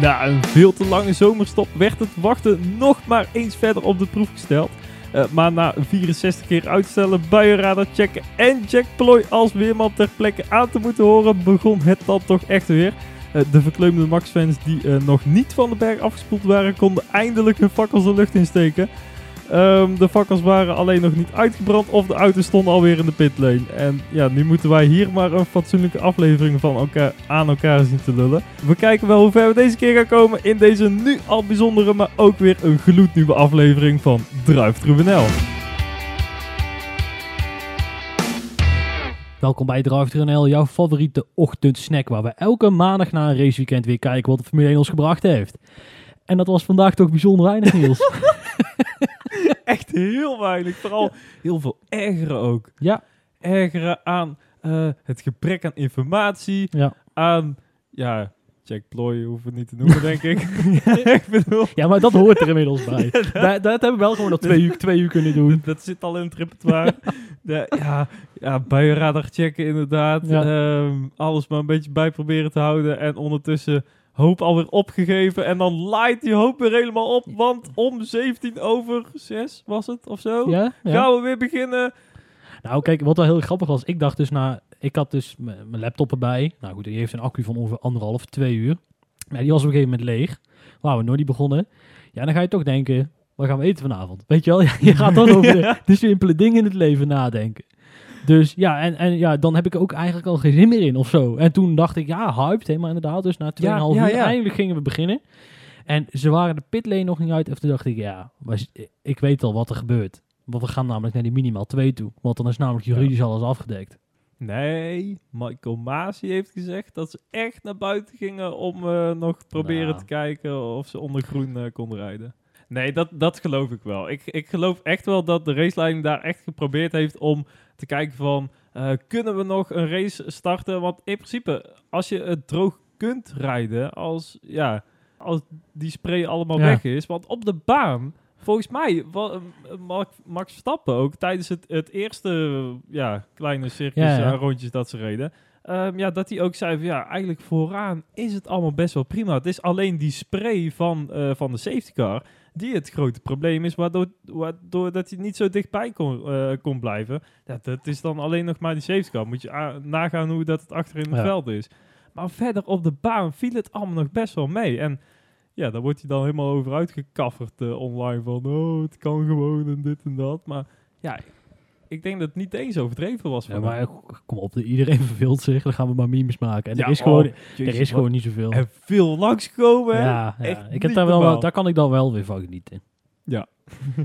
Na een veel te lange zomerstop werd het wachten nog maar eens verder op de proef gesteld. Uh, maar na 64 keer uitstellen, buienradar checken en Jack Ploy als weerman ter plekke aan te moeten horen, begon het dan toch echt weer. Uh, de verkleumde Max-fans die uh, nog niet van de berg afgespoeld waren, konden eindelijk hun fakkels de lucht insteken. Um, de fakkels waren alleen nog niet uitgebrand of de auto stond alweer in de pitlane. En ja, nu moeten wij hier maar een fatsoenlijke aflevering van elkaar, aan elkaar zien te lullen. We kijken wel hoe ver we deze keer gaan komen in deze nu al bijzondere, maar ook weer een gloednieuwe aflevering van Trubunel. Welkom bij Drive jouw favoriete ochtendsnack waar we elke maandag na een raceweekend weer kijken wat de Formule 1 ons gebracht heeft. En dat was vandaag toch bijzonder weinig, Niels. Echt heel weinig. Vooral heel veel ergeren ook. Ja. Ergeren aan uh, het gebrek aan informatie. Ja. Aan, ja, Jack Ploy hoeven we niet te noemen, denk ik. ik bedoel... Ja, maar dat hoort er inmiddels bij. dat, dat, dat hebben we wel gewoon nog twee uur, twee uur kunnen doen. Dat zit al in het repertoire. Ja, ja, buienradar checken inderdaad. Ja. Um, alles maar een beetje bij proberen te houden. En ondertussen hoop alweer opgegeven. En dan laait die hoop weer helemaal op. Want om 17 over 6 was het of zo. Ja, ja. Gaan we weer beginnen. Nou, kijk, wat wel heel grappig was. Ik dacht dus na... Ik had dus mijn laptop erbij. Nou goed, die heeft een accu van ongeveer anderhalf, twee uur. Maar die was op een gegeven moment leeg. Waar we nooit begonnen. Ja, dan ga je toch denken... Wat gaan we eten vanavond? Weet je wel? Je gaat dan over de, de simpele dingen in het leven nadenken. Dus ja, en, en ja, dan heb ik ook eigenlijk al geen zin meer in of zo. En toen dacht ik, ja, hyped, helemaal inderdaad. Dus na 2,5 Ja, uur ja, eindelijk gingen we beginnen. En ze waren de pitlane nog niet uit. En toen dacht ik, ja, ik weet al wat er gebeurt. Want we gaan namelijk naar die minimaal 2 toe. Want dan is namelijk juridisch alles afgedekt. Nee, Michael Masi heeft gezegd dat ze echt naar buiten gingen om eh, nog proberen Nou. te kijken of ze onder groen eh, konden rijden. Nee, dat, dat geloof ik wel. Ik, ik geloof echt wel dat de raceleiding daar echt geprobeerd heeft om te kijken van... eh, kunnen we nog een race starten? Want in principe, als je het droog kunt rijden, als, ja, als die spray allemaal Ja. weg is... Want op de baan, volgens mij, wa- eh, Max, Verstappen ook tijdens het, het eerste ja, kleine circus Ja, ja. aan rondjes dat ze reden... Ehm, ja, dat hij ook zei van ja, eigenlijk vooraan is het allemaal best wel prima. Het is alleen die spray van, eh, van de safety car die het grote probleem is, waardoor, waardoor dat hij niet zo dichtbij kon, eh, kon blijven. Ja, dat is dan alleen nog maar die safety car. Moet je nagaan hoe dat het achter in het Ja. veld is. Maar verder op de baan viel het allemaal nog best wel mee. En ja, daar wordt hij dan helemaal over uitgekafferd eh, online van oh, het kan gewoon en dit en dat. Maar ja, ik denk dat het niet eens overdreven was. Ja, maar hem. kom op, iedereen verveelt zich. Dan gaan we maar memes maken. En Ja, er is gewoon, oh, jezus, er is gewoon niet zoveel. En veel langsgekomen. hè? Ja, ja. Echt ik heb daar, wel, daar kan ik dan wel weer van genieten. Ja.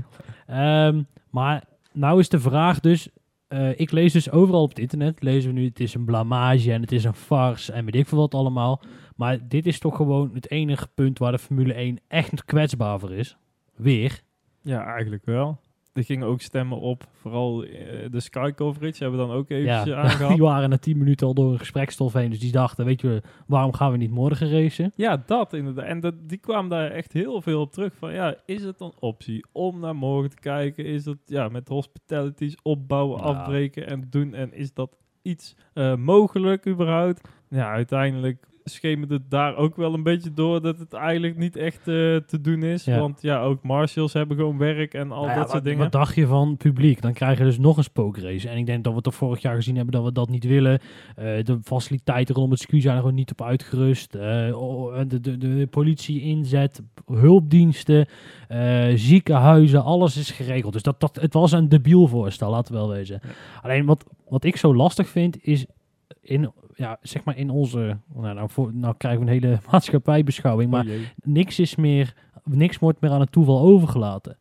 Ehm, maar nou is de vraag dus... eh, ik lees dus overal op het internet, lezen we nu, het is een blamage en het is een farce en weet ik veel wat allemaal. Maar dit is toch gewoon het enige punt waar de Formule 1 echt kwetsbaar voor is. Weer. Ja, eigenlijk wel. Er gingen ook stemmen op, vooral eh, de Sky coverage hebben we dan ook eventjes Ja, aangehaald. die waren na 10 minuten al door een gesprekstof heen. Dus die dachten, weet je, waarom gaan we niet morgen racen? Ja, dat inderdaad. En dat, die kwamen daar echt heel veel op terug. Van ja, is het een optie om naar morgen te kijken? Is het ja, met hospitalities opbouwen, Ja. afbreken en doen? En is dat iets eh, mogelijk überhaupt? Ja, uiteindelijk schemerde het daar ook wel een beetje door dat het eigenlijk niet echt eh, te doen is. Ja. Want ja, ook marshals hebben gewoon werk en al Nou ja, dat wat, soort dingen. Wat dacht je van publiek? Dan krijg je dus nog een spookrace. En ik denk dat we toch vorig jaar gezien hebben dat we dat niet willen. Eh, de faciliteiten rondom het circuit zijn er gewoon niet op uitgerust. Eh, de, de, de politie inzet, hulpdiensten, eh, ziekenhuizen, alles is geregeld. Dus dat, dat, het was een debiel voorstel, laten we wel wezen. Alleen wat, wat ik zo lastig vind is in, ja, zeg maar in onze, nou, nou, voor, nou krijgen we een hele maatschappijbeschouwing, maar Oh niks is meer, niks wordt meer aan het toeval overgelaten.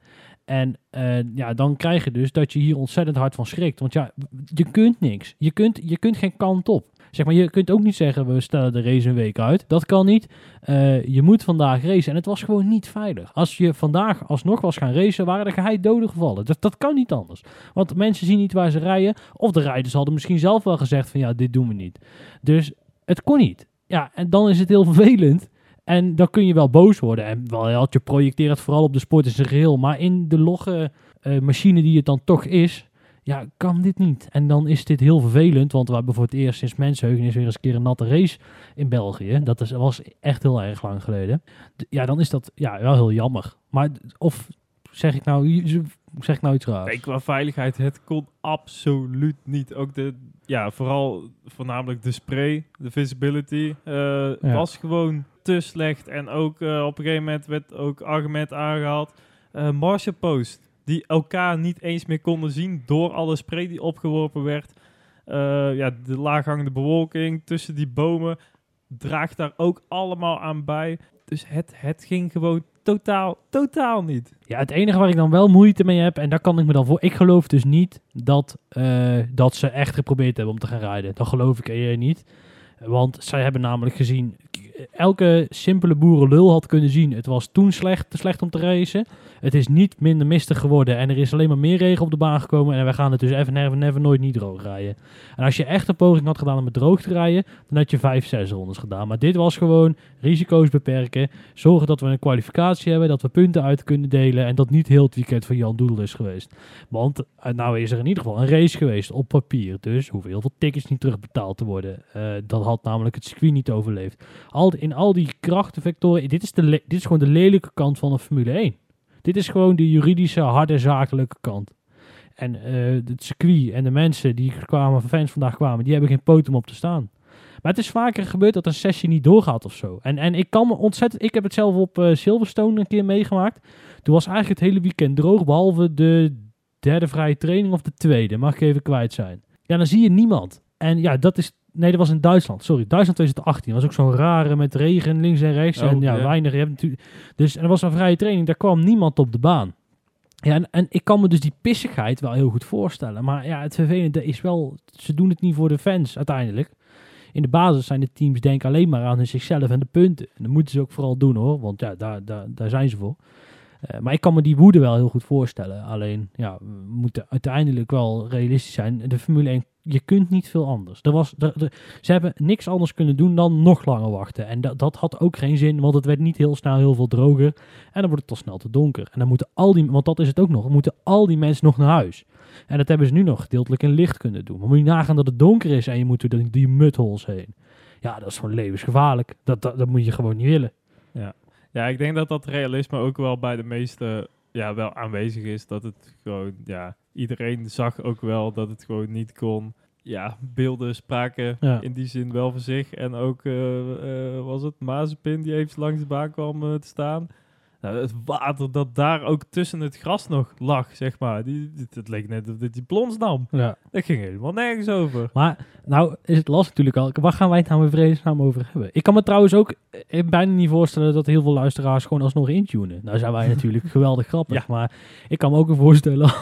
En eh, ja, dan krijg je dus dat je hier ontzettend hard van schrikt. Want ja, je kunt niks. Je kunt, je kunt geen kant op. Zeg maar, je kunt ook niet zeggen, we stellen de race een week uit. Dat kan niet. Eh, je moet vandaag racen. En het was gewoon niet veilig. Als je vandaag alsnog was gaan racen, waren er geheid doden gevallen. Dat, dat kan niet anders. Want mensen zien niet waar ze rijden. Of de rijders hadden misschien zelf wel gezegd van, ja, dit doen we niet. Dus het kon niet. Ja, en dan is het heel vervelend. En dan kun je wel boos worden. En wel, ja, je projecteert vooral op de sport in zijn geheel. Maar in de logge eh, machine die het dan toch is... ja, kan dit niet? En dan is dit heel vervelend, want we hebben voor het eerst sinds mensheugen is weer eens een keer een natte race in België. Dat is, was echt heel erg lang geleden. Ja, dan is dat ja, wel heel jammer. Maar of zeg ik nou, zeg ik nou iets raars? Nee, qua veiligheid, het kon absoluut niet. Ook de, ja, vooral voornamelijk de spray, de visibility, eh, was gewoon te slecht. En ook eh, op een gegeven moment werd ook argument aangehaald. eh Marshall Post, die elkaar niet eens meer konden zien door alle spray die opgeworpen werd. Eh, ja, de laaghangende bewolking tussen die bomen draagt daar ook allemaal aan bij. Dus het, het ging gewoon totaal, totaal niet. Ja, het enige waar ik dan wel moeite mee heb, en daar kan ik me dan voor... Ik geloof dus niet dat, eh, dat ze echt geprobeerd hebben om te gaan rijden. Dat geloof ik niet. Want zij hebben namelijk gezien... Elke simpele boerenlul had kunnen zien... Het was toen slecht, te slecht om te racen. Het is niet minder mistig geworden. En er is alleen maar meer regen op de baan gekomen. En we gaan het dus even never, never nooit niet droog rijden. En als je echt een poging had gedaan om het droog te rijden... Dan had je vijf, zes rondes gedaan. Maar dit was gewoon risico's beperken zorgen dat we een kwalificatie hebben, dat we punten uit kunnen delen en dat niet heel het weekend van Jan Doedel is geweest. Want uh, nou is er in ieder geval een race geweest op papier, dus hoeven heel veel tickets niet terugbetaald te worden. Uh, dat had namelijk het circuit niet overleefd. In al die krachtenvectoren, dit is, de dit is gewoon de lelijke kant van een Formule 1. Dit is gewoon de juridische, harde, zakelijke kant. En uh, het circuit en de mensen die kwamen, fans vandaag kwamen, die hebben geen poot om op te staan. Maar het is vaker gebeurd dat een sessie niet doorgaat of zo. En, en ik kan me ontzettend... Ik heb het zelf op uh, Silverstone een keer meegemaakt. Toen was eigenlijk het hele weekend droog, behalve de derde vrije training of de tweede. Mag ik even kwijt zijn. Ja, dan zie je niemand. En ja, dat is... Nee, dat was in Duitsland. Sorry, Duitsland 2018. Dat was ook zo'n rare met regen links en rechts. Oh, en ja, ja. weinig. Je hebt natuurlijk... Dus en er was een vrije training, daar kwam niemand op de baan. Ja, en, en ik kan me dus die pissigheid wel heel goed voorstellen. Maar ja, het vervelende is wel... Ze doen het niet voor de fans uiteindelijk in de basis zijn de teams denken alleen maar aan zichzelf en de punten. En dat moeten ze ook vooral doen hoor, want ja, daar, daar, daar zijn ze voor. Uh, maar ik kan me die woede wel heel goed voorstellen. Alleen, ja, we moeten uiteindelijk wel realistisch zijn. De Formule 1, je kunt niet veel anders. Er was, ze hebben niks anders kunnen doen dan nog langer wachten. En dat, dat had ook geen zin, want het werd niet heel snel heel veel droger. En dan wordt het al snel te donker. En dan moeten al die, want dat is het ook nog, moeten al die mensen nog naar huis. En dat hebben ze nu nog gedeeltelijk in licht kunnen doen. Maar moet je nagaan dat het donker is en je moet door die, die heen. Ja, dat is gewoon levensgevaarlijk. Dat, dat, dat moet je gewoon niet willen. Ja. ja, ik denk dat dat realisme ook wel bij de meesten ja, wel aanwezig is. Dat het gewoon, ja, iedereen zag ook wel dat het gewoon niet kon. Ja, beelden spraken Ja. in die zin wel voor zich. En ook, eh, eh, was het Mazepin die even langs de baan kwam eh, te staan. Nou, het water dat daar ook tussen het gras nog lag, zeg maar. Die, het, leek net dit die plons nam. Ja. Dat ging helemaal nergens over. Maar nou is het lastig natuurlijk al. Waar gaan wij het nou in vredesnaam over hebben? Ik kan me trouwens ook bijna niet voorstellen dat heel veel luisteraars gewoon alsnog intunen. Nou zijn wij natuurlijk geweldig grappig. Ja. Maar ik kan me ook voorstellen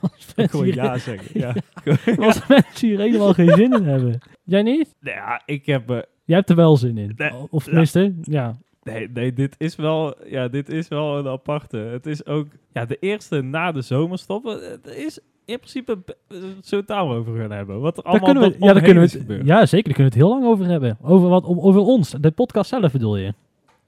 als Gewoon ja zeggen. Ja. als mensen hier helemaal geen zin in hebben. Jij niet? Nou ja, ik heb... eh, Jij hebt er wel zin in. Of tenminste, ja. Nee, nee, dit is wel, ja, dit is wel een aparte. Het is ook, ja, de eerste na de zomerstop. eh, Het is in principe be- eh, zo taal over gaan hebben. Wat er Daar allemaal kunnen we, ja, daar kunnen we het, ja, zeker. Daar kunnen we het heel lang over hebben. Over, wat, over ons. De podcast zelf bedoel je?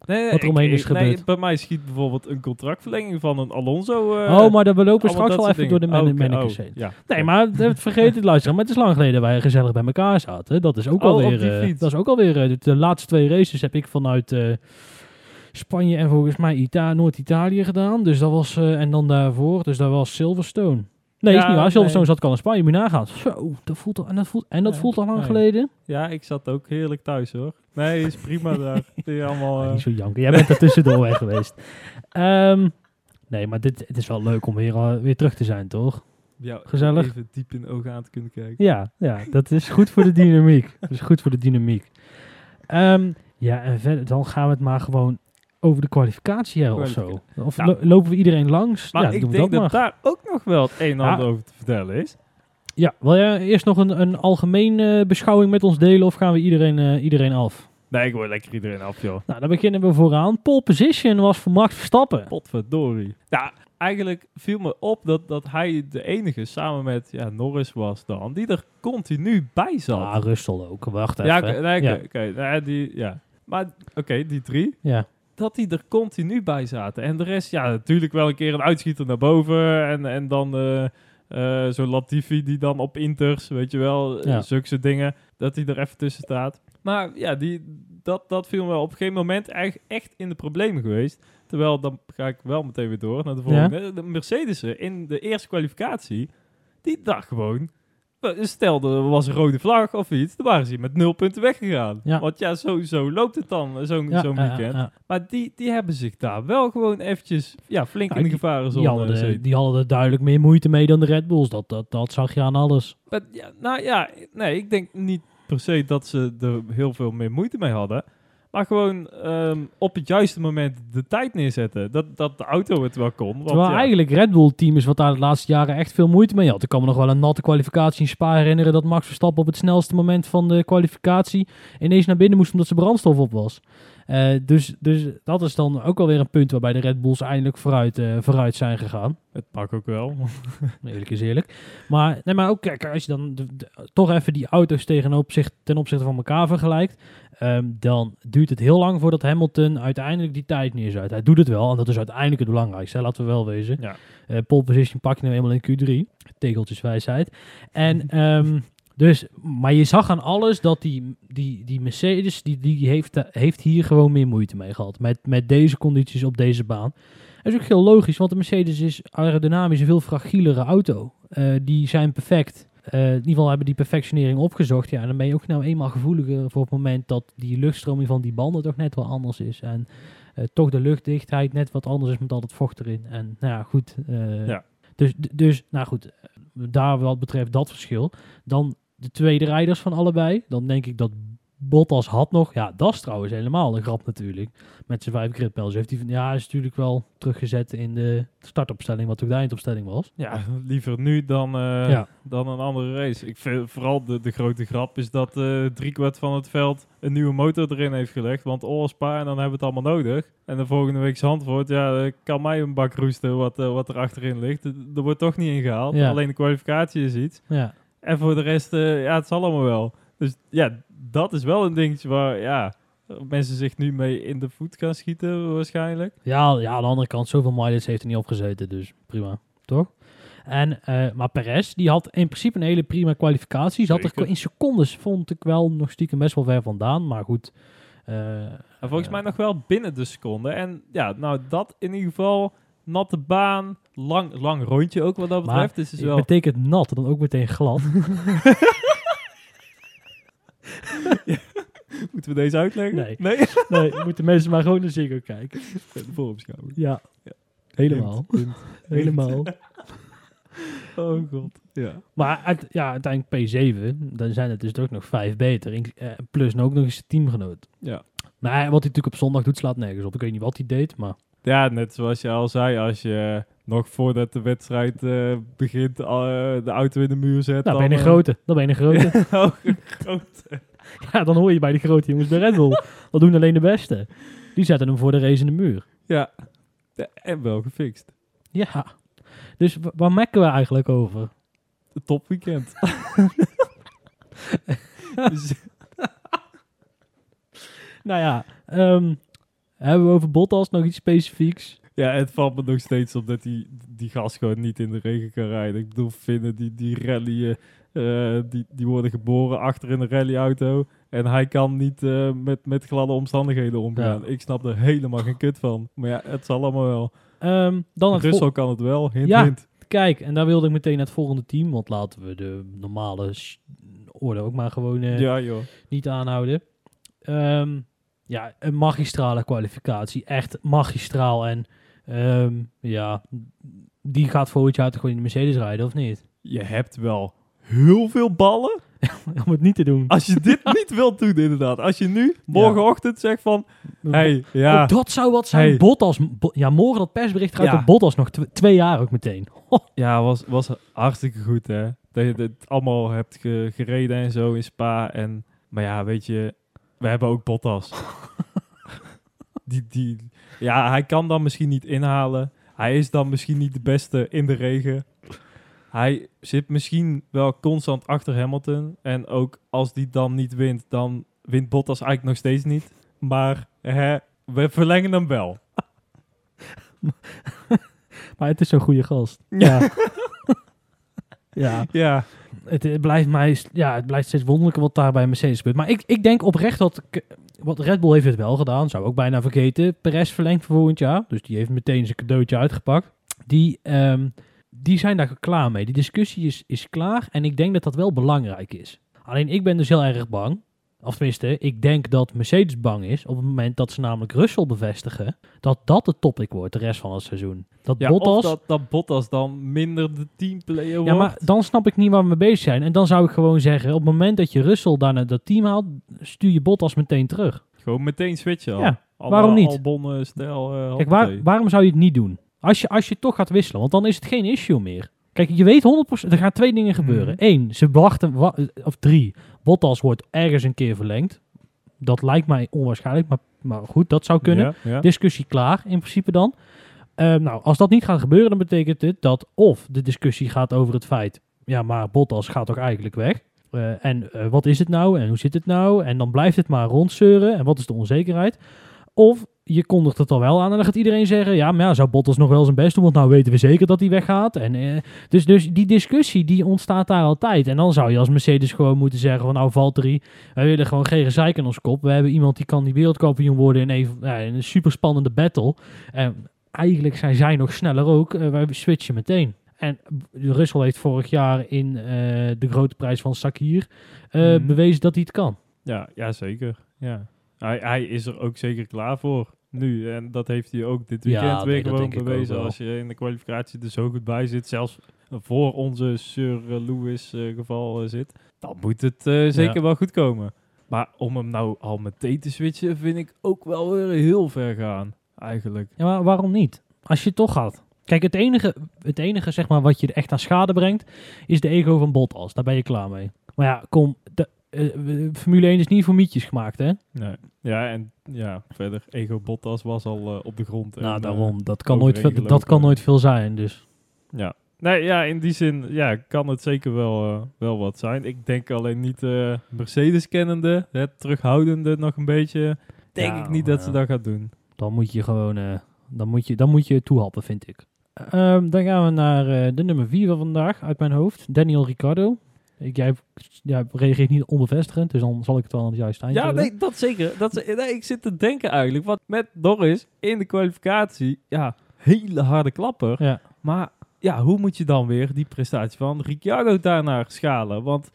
Nee, wat er omheen is ik- nee, gebeurd. bij mij schiet bijvoorbeeld een contractverlenging van een Alonso. eh, oh, maar dan we lopen straks wel even door de man Oh, mannekes oh, heen. Ja. Nee, maar het vergeet het luisteren. Maar het is lang geleden wij gezellig bij elkaar zaten. Dat is ook Oh, alweer. eh, dat is ook alweer. eh, de, laatste twee races heb ik vanuit eh, Spanje en volgens mij Ita Noord-Italië gedaan. Dus dat was. eh, en dan daarvoor. Dus dat was Silverstone. Nee, Ja, is niet waar. nee. Silverstone zat ik al in Spanje. Moet je nagaan. Zo, dat voelt al, en dat voelt, en dat Ja, voelt al lang nee. geleden. ja, ik zat ook heerlijk thuis hoor. Nee, is prima daar. Die allemaal, Ah, eh, niet zo janken. Jij bent er tussendoor weg geweest. Ehm, nee, maar dit, het is wel leuk om weer, eh, weer terug te zijn, toch? ja, gezellig. Even diep in de ogen aan te kunnen kijken. Ja, ja, dat is goed voor de dynamiek. Dat is goed voor de dynamiek. Ehm, ja, en verder, dan gaan we het maar gewoon over de kwalificatie hebben of zo. Of Nou. lo- lopen we iedereen langs? Maar ja, ik doen we denk dat, daar ook nog wel het een en Ja. ander over te vertellen is. Ja, wil jij eerst nog een, een algemene beschouwing met ons delen of gaan we iedereen, eh, iedereen af? Nee, ik word lekker iedereen af, joh. Nou, dan beginnen we vooraan. Pole position was voor Max Verstappen. Potverdorie. Ja, eigenlijk viel me op dat, dat hij de enige samen met ja, Norris was dan, die er continu bij zat. Ah, Russell ook. Wacht even. ja, oké, nee, oké, ja. die, ja. Maar oké, die drie, ja. dat die er continu bij zaten. En de rest, ja, natuurlijk wel een keer een uitschieter naar boven en, en dan eh, Eh, Zo'n Latifi die dan op Inters, weet je wel, eh, Ja. zulke dingen, dat hij er even tussen staat. Maar ja, die, dat, dat viel me wel op een gegeven moment eigenlijk echt in de problemen geweest. Terwijl, dan ga ik wel meteen weer door naar de volgende. De Mercedes in de eerste kwalificatie, die dacht gewoon... eh, Stel, er was een rode vlag of iets, dan waren ze met nul punten weggegaan. Ja. Want ja, sowieso loopt het dan, eh, zo'n Ja, ja, weekend. ja. Maar die, die hebben zich daar wel gewoon eventjes ja, flink in de die- hadden, er- gezeten. die hadden er duidelijk meer moeite mee dan de Red Bulls. Dat, dat, dat zag je aan alles. Maar ja, nou ja, nee, ik denk niet per se dat ze er heel veel meer moeite mee hadden. Maar gewoon ehm, op het juiste moment de tijd neerzetten. Dat, dat de auto het wel kon. Want, Terwijl ja, eigenlijk Red Bull team is wat daar de laatste jaren echt veel moeite mee had. Ik kan me nog wel een natte kwalificatie in Spa herinneren dat Max Verstappen op het snelste moment van de kwalificatie ineens naar binnen moest omdat zijn brandstof op was. Eh, dus, dus dat is dan ook alweer een punt waarbij de Red Bulls eindelijk vooruit, eh, vooruit zijn gegaan. Het mag ook wel. Eerlijk is eerlijk. Maar, nee, maar ook kijk, als je dan de- de- toch even die auto's tegen opzicht, ten opzichte van elkaar vergelijkt, ehm, dan duurt het heel lang voordat Hamilton uiteindelijk die tijd neerzet. Hij doet het wel en dat is uiteindelijk het belangrijkste, hè, laten we wel wezen. Ja. Eh, pole position pak je nou eenmaal in Q3. Tegeltjeswijsheid. En, ehm, dus, maar je zag aan alles dat die, die, die Mercedes, die, die heeft, eh, heeft hier gewoon meer moeite mee gehad. Met, met deze condities op deze baan. Dat is ook heel logisch, want de Mercedes is aerodynamisch een veel fragielere auto. Eh, die zijn perfect. Eh, in ieder geval hebben die perfectionering opgezocht. Ja, en dan ben je ook nou eenmaal gevoeliger voor het moment dat die luchtstroming van die banden toch net wel anders is. En toch de luchtdichtheid net wat anders is met al dat vocht erin. En nou ja, goed. Ja. Dus, dus, nou goed, daar wat betreft dat verschil. Dan de tweede rijders van allebei. Dan denk ik dat Bottas had nog. Ja, dat is trouwens helemaal een grap natuurlijk. Met zijn vijf gridpijls. Heeft hij, van- ja, is natuurlijk wel teruggezet in de startopstelling, wat ook de eindopstelling was. Ja, liever nu dan, eh, Ja. dan een andere race. Ik vind vooral de, de grote grap is dat eh driekwart van het veld een nieuwe motor erin heeft gelegd. Want oh, Spa en dan hebben we het allemaal nodig. En de volgende week Zandvoort, ja, eh, kan mij een bak roesten wat, wat er achterin ligt. Er wordt toch niet ingehaald. Ja. Alleen de kwalificatie is iets. Ja, En voor de rest, eh, ja, het zal allemaal wel. Dus ja, dat is wel een dingetje waar, ja, mensen zich nu mee in de voet gaan schieten waarschijnlijk. ja, ja aan de andere kant, zoveel mileage heeft er niet opgezeten. Dus prima, toch? En, eh, maar Perez, die had in principe een hele prima kwalificatie. Ze had er in secondes, vond ik wel nog stiekem best wel ver vandaan. Maar goed. eh, En volgens mij nog wel binnen de seconde. En ja, nou dat in ieder geval, natte baan, lang, lang rondje ook wat dat Maar betreft. Dus het is wel... betekent nat, dan ook meteen glad. Moeten we deze uitleggen? Nee. Nee? nee, moeten mensen maar gewoon naar Ziggo kijken. De vooropschouwing. Ja, Ja. helemaal. Helemaal. Oh god. Ja. Maar uit, ja, uiteindelijk P7, dan zijn het dus ook nog vijf beter. In- eh, plus ook nog eens een teamgenoot. Ja. Maar wat hij natuurlijk op zondag doet, slaat nergens op. Ik weet niet wat hij deed, maar... ja, net zoals je al zei, als je nog voordat de wedstrijd eh, begint eh, de auto in de muur zet. Nou, ben je een eh, grote. Dan ben je een grote. oh, groot. ja, dan hoor je bij de grote jongens bij Red Bull. Dat doen alleen de beste. Die zetten hem voor de race in de muur. Ja. Ja, En wel gefixt. Ja. Dus wa- waar mekken we eigenlijk over? De topweekend. Dus- Nou ja, ehm, hebben we over Bottas nog iets specifieks? Ja, het valt me nog steeds op dat die, die gast gewoon niet in de regen kan rijden. Ik bedoel, vinden die, die rallyen, eh, die, die worden geboren achter in een rallyauto. En hij kan niet eh, met, met gladde omstandigheden omgaan. Ja. Ik snap er helemaal geen kut van. Maar ja, het zal allemaal wel. Ehm, dan Russell kan het wel, hint, Ja. hint. Kijk, en daar wilde ik meteen naar het volgende team. Want laten we de normale orde ook maar gewoon eh, Ja, joh. niet aanhouden. Ehm, ja, een magistrale kwalificatie. Echt magistraal. En ehm, ja, die gaat volgend jaar toch gewoon in de Mercedes rijden, of niet? Je hebt wel heel veel ballen. Om het niet te doen. Als je dit niet wilt doen, inderdaad. Als je nu morgenochtend zegt van... hey, ja, Oh, dat zou wat zijn. Hey. Bottas. Bo- ja, morgen dat persbericht gaat Ja. op Bottas nog tw- twee jaar ook meteen. Ja, was, was hartstikke goed, hè. Dat je het allemaal hebt ge- gereden en zo in Spa. En, maar ja, weet je, we hebben ook Bottas. die, die, ja, hij kan dan misschien niet inhalen. Hij is dan misschien niet de beste in de regen. Hij zit misschien wel constant achter Hamilton. En ook als die dan niet wint, dan wint Bottas eigenlijk nog steeds niet. Maar hè, we verlengen hem wel. Maar het is zo'n goede gast. Ja. Ja, Ja, het, blijft mij, ja, het blijft steeds wonderlijker wat daar bij Mercedes gebeurt. Maar ik, ik denk oprecht dat, wat Red Bull heeft het wel gedaan, zou ook bijna vergeten. Perez verlengd voor volgend jaar, dus die heeft meteen zijn cadeautje uitgepakt. Die, ehm, die zijn daar klaar mee. Die discussie is, is klaar en ik denk dat dat wel belangrijk is. Alleen ik ben dus heel erg bang. Of tenminste, ik denk dat Mercedes bang is op het moment dat ze namelijk Russell bevestigen. Dat dat de topic wordt de rest van het seizoen. Dat ja Bottas... of dat, dat Bottas dan minder de teamplayer wordt. Ja, maar dan snap ik niet waar we mee bezig zijn. En dan zou ik gewoon zeggen, op het moment dat je Russell daar naar dat team haalt, stuur je Bottas meteen terug. Gewoon meteen switchen al. Ja, waarom niet? Albon, stijl, eh, Kijk, waar, waarom zou je het niet doen? Als je, als je toch gaat wisselen, want dan is het geen issue meer. Kijk, je weet 100%, er gaan twee dingen gebeuren. Mhm. Eén, ze wachten, wa- of drie, Bottas wordt ergens een keer verlengd. Dat lijkt mij onwaarschijnlijk, maar, maar goed, dat zou kunnen. Ja, ja. discussie klaar in principe dan. Eh, nou, als dat niet gaat gebeuren, dan betekent dit dat of de discussie gaat over het feit, ja, maar Bottas gaat toch eigenlijk weg? Eh, en eh, wat is het nou? En hoe zit het nou? En dan blijft het maar rondzeuren. En wat is de onzekerheid? Of je kondigt het al wel aan en dan gaat iedereen zeggen, ja, maar ja, zou Bottas nog wel zijn best doen? Want nou weten we zeker dat hij weggaat. En, eh, dus, dus die discussie, die ontstaat daar altijd. En dan zou je als Mercedes gewoon moeten zeggen van, nou Valtteri, wij willen gewoon geen gezeik in ons kop. We hebben iemand die kan die wereldkampioen worden in een, ja, in een super spannende battle. En eigenlijk zijn zij nog sneller ook. Eh, wij switchen meteen. En Russell heeft vorig jaar in eh, de grote prijs van Sakir eh, Mhm. bewezen dat hij het kan. Ja, ja, zeker. Ja. Hij, hij is er ook zeker klaar voor nu. En dat heeft hij ook dit weekend weer gewoon bewezen. Als je in de kwalificatie er zo goed bij zit, zelfs voor onze Sir Lewis eh, geval eh, zit, dan moet het eh, zeker Ja. wel goed komen. Maar om hem nou al meteen te switchen, vind ik ook wel weer heel ver gaan, eigenlijk. Ja, maar waarom niet? Als je het toch gaat. Kijk, het enige, het enige zeg maar, wat je echt aan schade brengt, is de ego van Bottas. Daar ben je klaar mee. Maar ja, kom, eh, Formule 1 is niet voor mietjes gemaakt, hè? Nee. Ja, en ja, verder, Ego Bottas was al eh, op de grond. nou, eh, daarom. Dat kan, nooit veel, dat kan nooit veel zijn, dus... Ja. Nee, ja, in die zin ja, kan het zeker wel, wel wat zijn. Ik denk alleen niet eh, Mercedes kennende, het terughoudende nog een beetje. Denk Ja, ik niet dat ja. ze dat gaat doen. Dan moet je gewoon, dan moet je, dan moet je toehappen, vind ik. Ehm, dan gaan we naar de nummer 4 van vandaag, uit mijn hoofd. Daniel Ricciardo. Ik, jij jij reageert niet onbevestigend, dus dan zal ik het wel aan het juiste Ja, hebben. nee, dat zeker. Dat, nee, ik zit te denken eigenlijk. Want met Norris in de kwalificatie, ja, hele harde klapper. Ja. Maar ja, hoe moet je dan weer die prestatie van Ricciardo daarnaar schalen? Want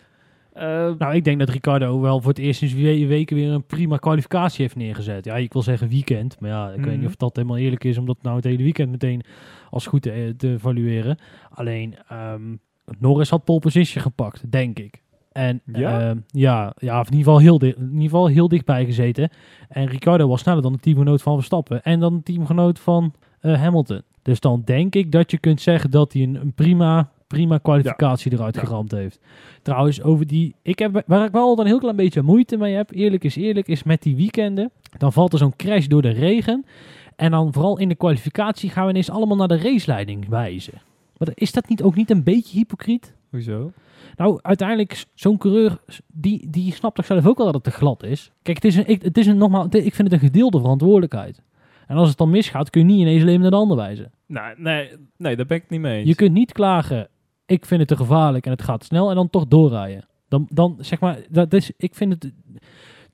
eh, Nou, ik denk dat Ricardo wel voor het eerst sinds we- weken weer een prima kwalificatie heeft neergezet. Ja, ik wil zeggen weekend, maar ja, ik weet Mhm. niet of dat helemaal eerlijk is om dat nou het hele weekend meteen als goed te, te evalueren. Alleen, ehm, Norris had pole position gepakt, denk ik. En Ja? ehm, ja, ja, of in ieder, geval heel in ieder geval heel dichtbij gezeten. En Ricardo was sneller dan de teamgenoot van Verstappen. En dan de teamgenoot van eh, Hamilton. Dus dan denk ik dat je kunt zeggen dat hij een, een prima, prima kwalificatie eruit Ja. geramd heeft. Trouwens, over die. Ik heb, waar ik wel een heel klein beetje moeite mee heb, eerlijk is eerlijk, is met die weekenden. Dan valt er zo'n crash door de regen. En dan vooral in de kwalificatie gaan we ineens allemaal naar de raceleiding wijzen. Maar is dat niet ook niet een beetje hypocriet? hoezo? Nou, uiteindelijk, zo'n coureur, die, die snapt toch zelf ook wel dat het te glad is? Kijk, het is een, ik, het is een, nogmaals, ik vind het een gedeelde verantwoordelijkheid. En als het dan misgaat, kun je niet ineens alleen naar de ander wijzen. Nou, nee, nee, daar ben ik niet mee eens. Je kunt niet klagen, ik vind het te gevaarlijk en het gaat snel, en dan toch doorrijden. Dan, dan zeg maar, dat is, ik vind het,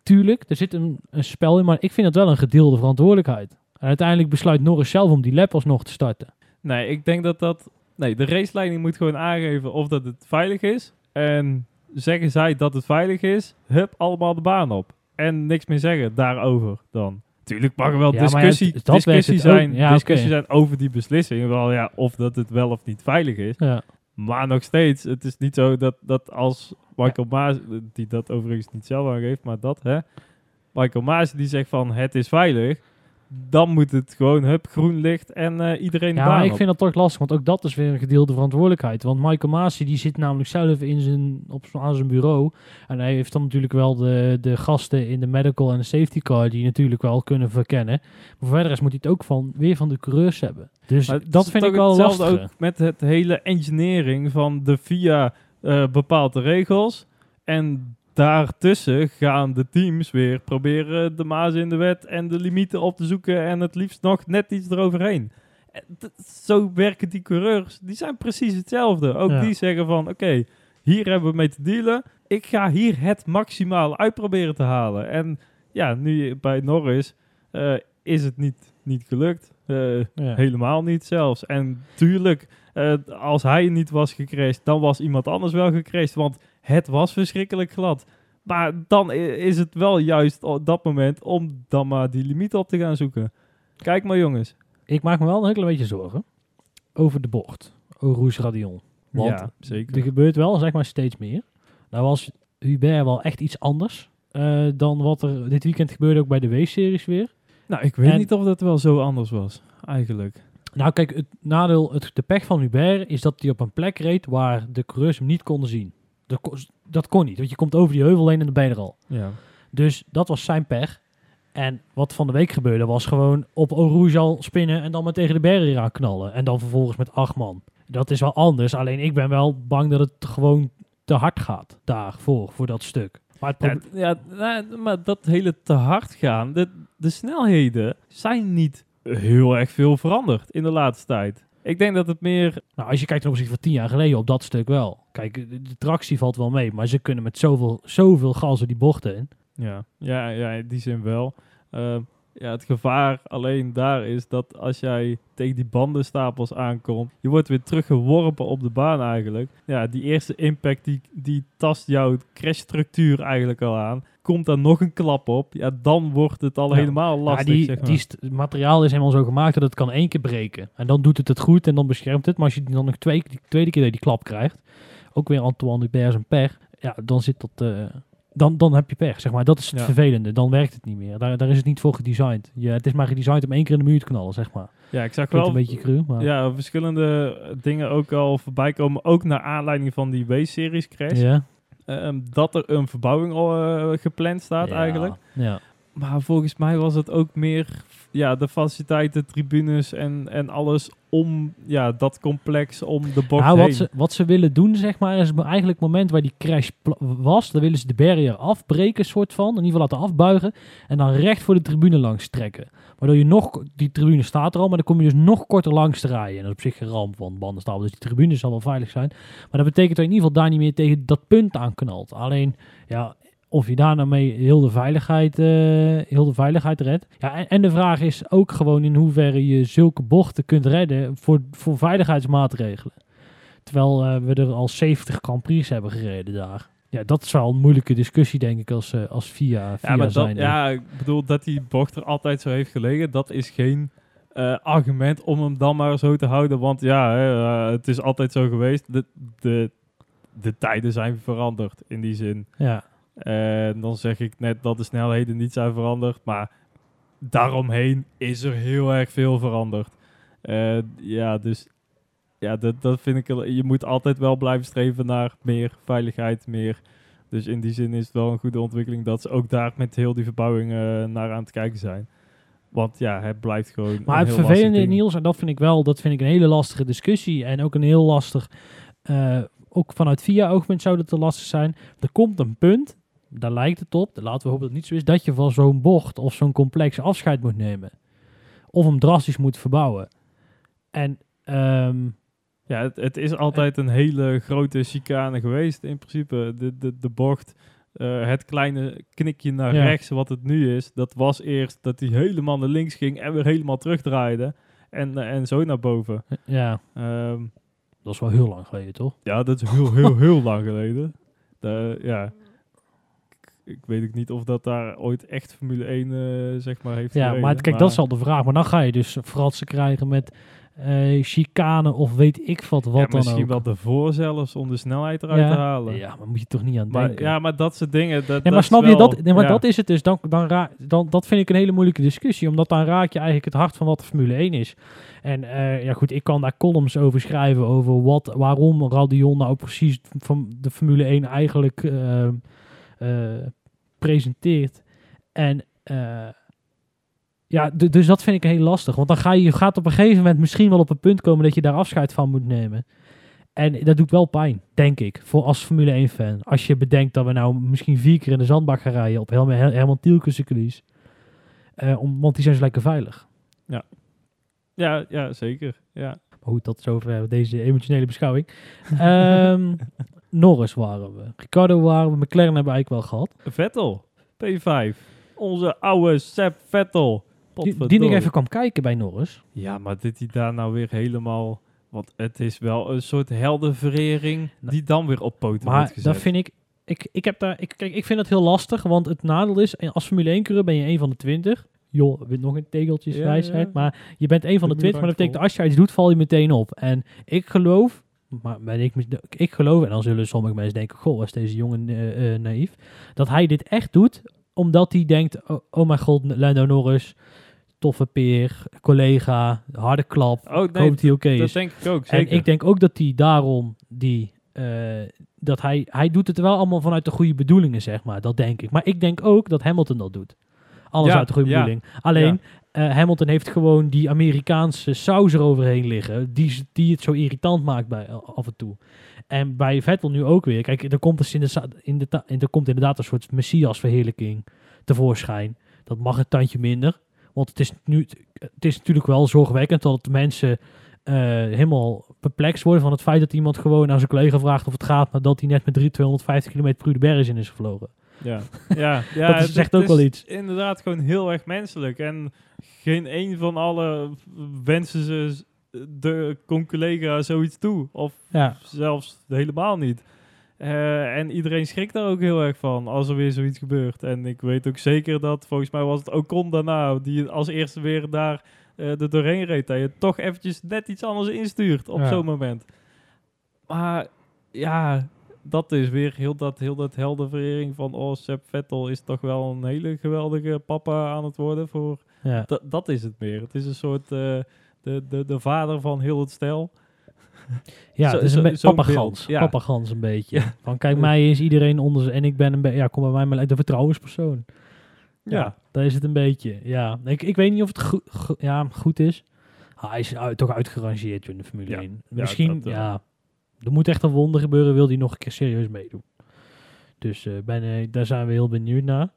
tuurlijk, er zit een, een spel in, maar ik vind het wel een gedeelde verantwoordelijkheid. En uiteindelijk besluit Norris zelf om die lap alsnog te starten. Nee, ik denk dat dat... Nee, de raceleiding moet gewoon aangeven of dat het veilig is. En zeggen zij dat het veilig is, hup, allemaal de baan op. En niks meer zeggen daarover dan. Tuurlijk mag er wel Ja, discussie, het- dat werkt discussie, zijn, Ja, discussie zijn over die beslissing. Wel, ja, of dat het wel of niet veilig is. Ja. Maar nog steeds, het is niet zo dat, dat als Michael Maas, die dat overigens niet zelf aangeeft, maar dat, hè. Michael Maas die zegt van het is veilig, dan moet het gewoon hup, groen licht en eh, iedereen de Ja, maar ik op. vind dat toch lastig, want ook dat is weer een gedeelde verantwoordelijkheid. Want Michael Masi die zit namelijk zelf in zijn, op, aan zijn bureau. En hij heeft dan natuurlijk wel de, de gasten in de medical en de safety car die natuurlijk wel kunnen verkennen. Maar verder is moet hij het ook van, weer van de coureurs hebben. Dus Maar dat vind ik wel lastig. ook met het hele engineering van de FIA eh bepaalt de regels. En daartussen gaan de teams weer proberen de maas in de wet en de limieten op te zoeken en het liefst nog net iets eroverheen. Zo werken die coureurs. Die zijn precies hetzelfde. Ook Ja. die zeggen van, oké, hier hebben we mee te dealen. Ik ga hier het maximaal uitproberen te halen. En ja, nu bij Norris eh, is het niet, niet gelukt. Eh, Ja. Helemaal niet zelfs. En tuurlijk, eh, als hij niet was gecrashed, dan was iemand anders wel gecrashed. Want het was verschrikkelijk glad. Maar dan is het wel juist op dat moment om dan maar die limiet op te gaan zoeken. Kijk maar jongens. Ik maak me wel een klein beetje zorgen over de bocht. Rouge Radion. Want ja, zeker. er gebeurt wel, zeg maar, steeds meer. Nou was Hubert wel echt iets anders eh, dan wat er dit weekend gebeurde ook bij de W-series weer. Nou, ik weet En- niet of dat wel zo anders was, eigenlijk. Nou kijk, het nadeel, het, de pech van Hubert is dat hij op een plek reed waar de coureurs hem niet konden zien. Dat, kon- dat kon niet, want je komt over die heuvel heen en dan ben je er al. Ja. Dus dat was zijn pech. En wat van de week gebeurde was gewoon op Rouge al spinnen en dan maar tegen de barrière aan knallen. En dan vervolgens met acht man. Dat is wel anders, alleen ik ben wel bang dat het gewoon te hard gaat daarvoor, voor dat stuk. Maar Ja, ja, maar dat hele te hard gaan, de, de snelheden zijn niet heel erg veel veranderd in de laatste tijd. Ik denk dat het meer... Nou, als je kijkt ten opzichte van tien jaar geleden op dat stuk wel. Kijk, de, de tractie valt wel mee, maar ze kunnen met zoveel, zoveel gas die bochten in. Ja, ja, ja in die zin wel. Eh, ja, het gevaar alleen daar is dat als jij tegen die bandenstapels aankomt, je wordt weer teruggeworpen op de baan eigenlijk. Ja, die eerste impact die, die tast jouw crashstructuur eigenlijk al aan. Komt daar nog een klap op, ja, dan wordt het al Ja. helemaal lastig. ja, die, zeg maar. die materiaal is helemaal zo gemaakt dat het kan één keer breken. En dan doet het het goed en dan beschermt het. Maar als je dan nog twee, die tweede keer die klap krijgt, ook weer Antoine Hubert zijn pech, ja, dan zit dat... eh, dan, dan heb je pech, zeg maar. Dat is het Ja. vervelende. Dan werkt het niet meer. Daar, daar is het niet voor gedesigned. Je, het is maar gedesigned om één keer in de muur te knallen, zeg maar. ja, ik zag wel een beetje cru, maar... ja, verschillende dingen ook al voorbij komen. Ook naar aanleiding van die W-series crash. Ja. Ehm, dat er een verbouwing al eh, gepland staat Ja, eigenlijk. Ja. Maar volgens mij was het ook meer ja, de faciliteiten, tribunes en, en alles om ja, dat complex, om de bocht Nou, heen. wat, ze, wat ze willen doen, zeg maar, is eigenlijk het moment waar die crash was, dan willen ze de barrière afbreken, soort van, in ieder geval laten afbuigen, en dan recht voor de tribune langs trekken. Waardoor je nog, die tribune staat er al, maar dan kom je dus nog korter langs te rijden. En dat is op zich geen ramp, want bandenstapel, dus die tribune zal wel veilig zijn. Maar dat betekent dat je in ieder geval daar niet meer tegen dat punt aan knalt. Alleen, ja, of je daar nou mee heel de veiligheid, eh, heel de veiligheid redt. Ja, en, en de vraag is ook gewoon in hoeverre je zulke bochten kunt redden voor, voor veiligheidsmaatregelen. Terwijl eh, we er al 70 Grand Prix hebben gereden daar. Ja, dat is wel een moeilijke discussie, denk ik, als, eh, als VIA, VIA ja, maar dat, zijnde. ja, ik bedoel dat die bocht er altijd zo heeft gelegen, dat is geen argument om hem dan maar zo te houden. Want ja, hè, het is altijd zo geweest. De, de, de tijden zijn veranderd in die zin. ja. En dan zeg ik net dat de snelheden niet zijn veranderd, maar daaromheen is er heel erg veel veranderd. Eh, ja, dus ja, dat, dat vind ik. Je moet altijd wel blijven streven naar meer veiligheid, meer. Dus in die zin is het wel een goede ontwikkeling dat ze ook daar met heel die verbouwing eh, naar aan het kijken zijn. Want ja, het blijft gewoon. Maar het vervelende. Niels, en dat vind ik wel, dat vind ik een hele lastige discussie. En ook een heel lastig, eh, ook vanuit VIA-oogpunt zou dat te lastig zijn. Er komt een punt, daar lijkt het op, laten we hopen dat het niet zo is, dat je van zo'n bocht of zo'n complex afscheid moet nemen. Of hem drastisch moet verbouwen. En ehm, Ja, het, het is altijd een hele grote chicane geweest in principe. De, de, de bocht, eh, het kleine knikje naar Ja. rechts wat het nu is, dat was eerst dat hij helemaal naar links ging en weer helemaal terugdraaide. En, eh, en zo naar boven. ja, Ehm, dat is wel heel lang geleden, toch? ja, dat is heel, heel, heel lang geleden. De, ja. Ik, ik weet ook niet of dat daar ooit echt Formule 1 eh, zeg maar heeft Ja, gereden, maar kijk, dat is al de vraag. Maar dan ga je dus fratsen krijgen met eh chicane of weet ik wat, wat ja, dan misschien ook. wel ervoor zelfs om de snelheid eruit Ja. te halen. Ja, maar moet je toch niet aan Maar, denken. ja, maar dat soort dingen. Dat, Nee, dat maar is snap je dat? Nee, maar ja. dat is het dus. Dan, dan, dan, dat vind ik een hele moeilijke discussie, omdat dan raak je eigenlijk het hart van wat de Formule 1 is. En eh, ja, goed, ik kan daar columns over schrijven over wat, waarom Radion nou precies van de Formule 1 eigenlijk presenteert. En eh, ja, dus dat vind ik heel lastig, want dan ga je, je gaat op een gegeven moment misschien wel op een punt komen dat je daar afscheid van moet nemen. En dat doet wel pijn, denk ik, voor als Formule 1-fan. Als je bedenkt dat we nou misschien vier keer in de zandbak gaan rijden op Her Herman Tielke circuits. Eh, om, want die zijn zo lekker veilig. Ja. Ja, ja zeker. Ja. Maar goed, dat is over deze emotionele beschouwing. Ehm Norris waren we. Ricardo waren we. McLaren hebben we eigenlijk wel gehad. Vettel, P5. Onze oude Seb Vettel. Die, die nog even kwam kijken bij Norris. Ja, maar dit hij daar nou weer helemaal... Want het is wel een soort heldenverering die dan weer op poten wordt Maar gezet. dat vind ik... Ik, ik, heb daar, ik, kijk, ik vind dat heel lastig, want het nadeel is, en als Formule 1 coureur ben je een van de 20. Joh, nog een tegeltjes Ja. Maar je bent een van de De 20, maar dat betekent als je iets doet, val je meteen op. En ik geloof, maar ben ik, ik geloof, en dan zullen sommige mensen denken, goh, was deze jongen eh, naïef, dat hij dit echt doet, omdat hij denkt, oh, oh mijn god, Lando Norris, toffe peer, collega, harde klap, Oh, ik nee, hoop dat hij oké dat is. denk ik ook, En zeker. ik denk ook dat hij daarom die. eh, dat hij, hij doet het wel allemaal vanuit de goede bedoelingen, zeg maar. Dat denk ik. Maar ik denk ook dat Hamilton dat doet. Alles Ja, uit de goede bedoeling. Alleen, eh, Hamilton heeft gewoon die Amerikaanse saus eroverheen liggen. Die, die het zo irritant maakt bij, af en toe. En bij Vettel nu ook weer. Kijk, er komt, dus in de, in de, er komt inderdaad een soort messias-verheerlijking tevoorschijn. Dat mag een tandje minder. Want het is, nu, het is natuurlijk wel zorgwekkend dat mensen eh, helemaal perplex worden van het feit dat iemand gewoon aan zijn collega vraagt of het gaat, maar dat hij net met 3, 250 km per uur de berg in is gevlogen. Ja, ja, ja Dat is- het- zegt ook wel iets. Inderdaad, gewoon heel erg menselijk. En geen een van alle wensen ze de collega zoiets toe. Of Ja, zelfs helemaal niet. Eh, en iedereen schrikt daar ook heel erg van als er weer zoiets gebeurt. En ik weet ook zeker dat, volgens mij was het Ocon daarna, die als eerste weer daar er doorheen reed. Dat je toch eventjes net iets anders instuurt op Ja. zo'n moment. Maar ja, dat is weer heel dat, heel dat heldenverering van... Oh, Seb Vettel is toch wel een hele geweldige papa aan het worden voor... ja. Dat, is het meer. Het is een soort eh, de, de, de vader van heel het stel. ja Zo- het is een beetje papagans. ja. Papagans een beetje. Ja. Van kijk, mij is iedereen onder zijn en ik ben een beetje, ja, kom bij mij maar de vertrouwenspersoon. Ja, daar is het een beetje. Ja, ik, ik weet niet of het go- ja, goed is. Ah, hij is uit- toch uitgerangeerd in de Formule Ja. 1. Ja, Misschien, dat wel. ja, er moet echt een wonder gebeuren, wil hij nog een keer serieus meedoen. Dus eh, daar zijn we heel benieuwd naar.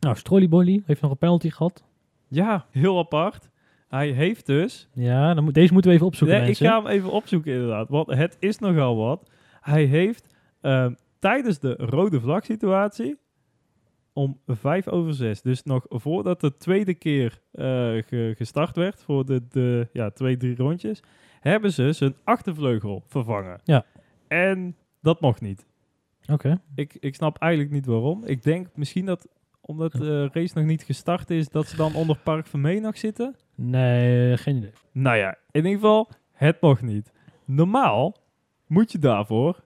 Nou, Strollybolly heeft nog een penalty gehad. Ja, heel apart. Hij heeft dus... Ja, dan moet, deze moeten we even opzoeken, Nee, ik ga hem even opzoeken inderdaad, want het is nogal wat. Hij heeft ehm, tijdens de rode vlag situatie om vijf over zes, dus nog voordat de tweede keer eh, ge- gestart werd voor de, de ja, twee, drie rondjes, hebben ze zijn achtervleugel vervangen. Ja. En dat mocht niet. Oké. Ik, ik snap eigenlijk niet waarom. Ik denk misschien dat omdat de race nog niet gestart is, dat ze dan onder Park Vermee nog zitten. Nee, geen idee. Nou ja, in ieder geval, het mocht niet. Normaal moet je daarvoor